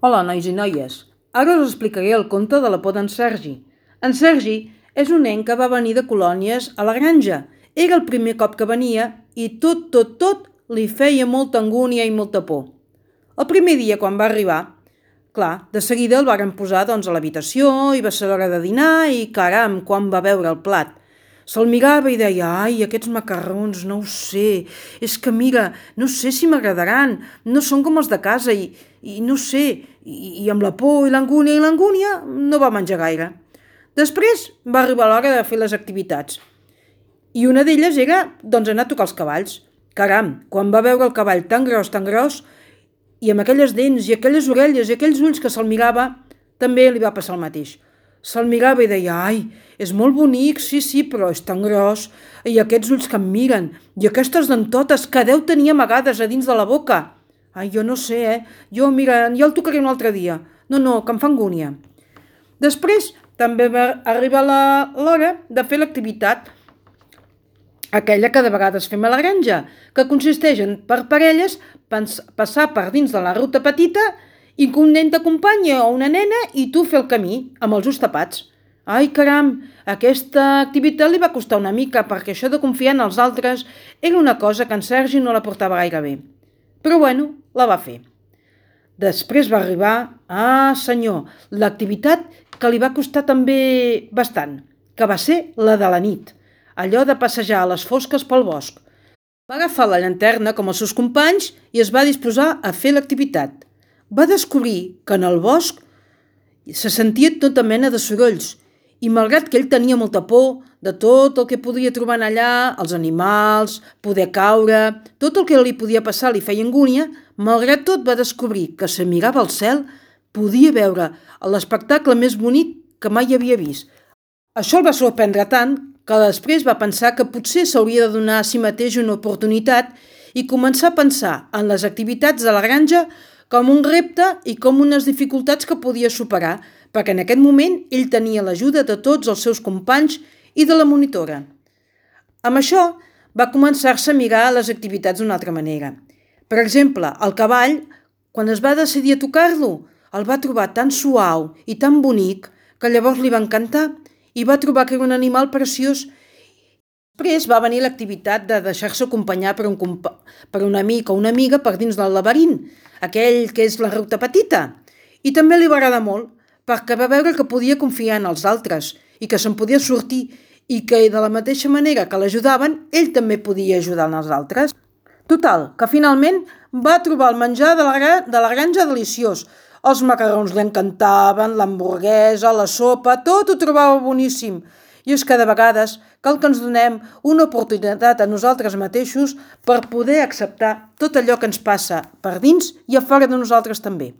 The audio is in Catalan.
Hola, nois i noies. Ara us explicaré el conte de la por d'en Sergi. En Sergi és un nen que va venir de colònies a la granja. Era el primer cop que venia i tot, tot, tot li feia molta angúnia i molta por. El primer dia, quan va arribar, clar, de seguida el varen posar doncs, a l'habitació i va ser l'hora de dinar i caram, quan va veure el plat. Se'l mirava i deia, ai, aquests macarrons, no ho sé, és que mira, no sé si m'agradaran, no són com els de casa i, i no sé, i, i amb la por i l'angúnia i l'angúnia no va menjar gaire. Després va arribar l'hora de fer les activitats. I una d'elles era, doncs, anar a tocar els cavalls. Caram, quan va veure el cavall tan gros, tan gros, i amb aquelles dents i aquelles orelles i aquells ulls que se'l mirava, també li va passar el mateix. Se'l mirava i deia, ai, és molt bonic, sí, sí, però és tan gros, i aquests ulls que em miren, i aquestes dentotes que deu tenir amagades a dins de la boca. Ai, jo no sé, eh? Jo, mira, ja el tocaré un altre dia. No, no, que em fa angúnia. Després també va arribar l'hora de fer l'activitat aquella que de vegades fem a la granja, que consisteix en, per parelles, passar per dins de la ruta petita i que un nen t'acompanya o una nena i tu fer el camí amb els ulls tapats. Ai, caram, aquesta activitat li va costar una mica perquè això de confiar en els altres era una cosa que en Sergi no la portava gaire bé. Però bueno, la va fer. Després va arribar, ah senyor, l'activitat que li va costar també bastant, que va ser la de la nit, allò de passejar a les fosques pel bosc. Va agafar la llanterna com els seus companys i es va disposar a fer l'activitat. Va descobrir que en el bosc se sentia tota mena de sorolls i malgrat que ell tenia molta por de tot el que podia trobar allà, els animals, poder caure, tot el que li podia passar li feia angúnia, malgrat tot va descobrir que si mirava al cel podia veure l'espectacle més bonic que mai havia vist. Això el va sorprendre tant que després va pensar que potser s'hauria de donar a si mateix una oportunitat i començar a pensar en les activitats de la granja com un repte i com unes dificultats que podia superar, perquè en aquest moment ell tenia l'ajuda de tots els seus companys i de la monitora. Amb això va començar-se a mirar les activitats d'una altra manera. Per exemple, el cavall, quan es va decidir a tocar-lo, el va trobar tan suau i tan bonic que llavors li va encantar i va trobar que era un animal preciós. Després va venir l'activitat de deixar-se acompanyar per un, per un amic o una amiga per dins del laberint, aquell que és la ruta petita. I també li va agradar molt, perquè va veure que podia confiar en els altres i que se'n podia sortir i que de la mateixa manera que l'ajudaven, ell també podia ajudar els altres. Total, que finalment va trobar el menjar de la, de la granja deliciós. Els macarrons li encantaven, l'hamburguesa, la sopa, tot ho trobava boníssim. I és que de vegades cal que ens donem una oportunitat a nosaltres mateixos per poder acceptar tot allò que ens passa per dins i a fora de nosaltres també.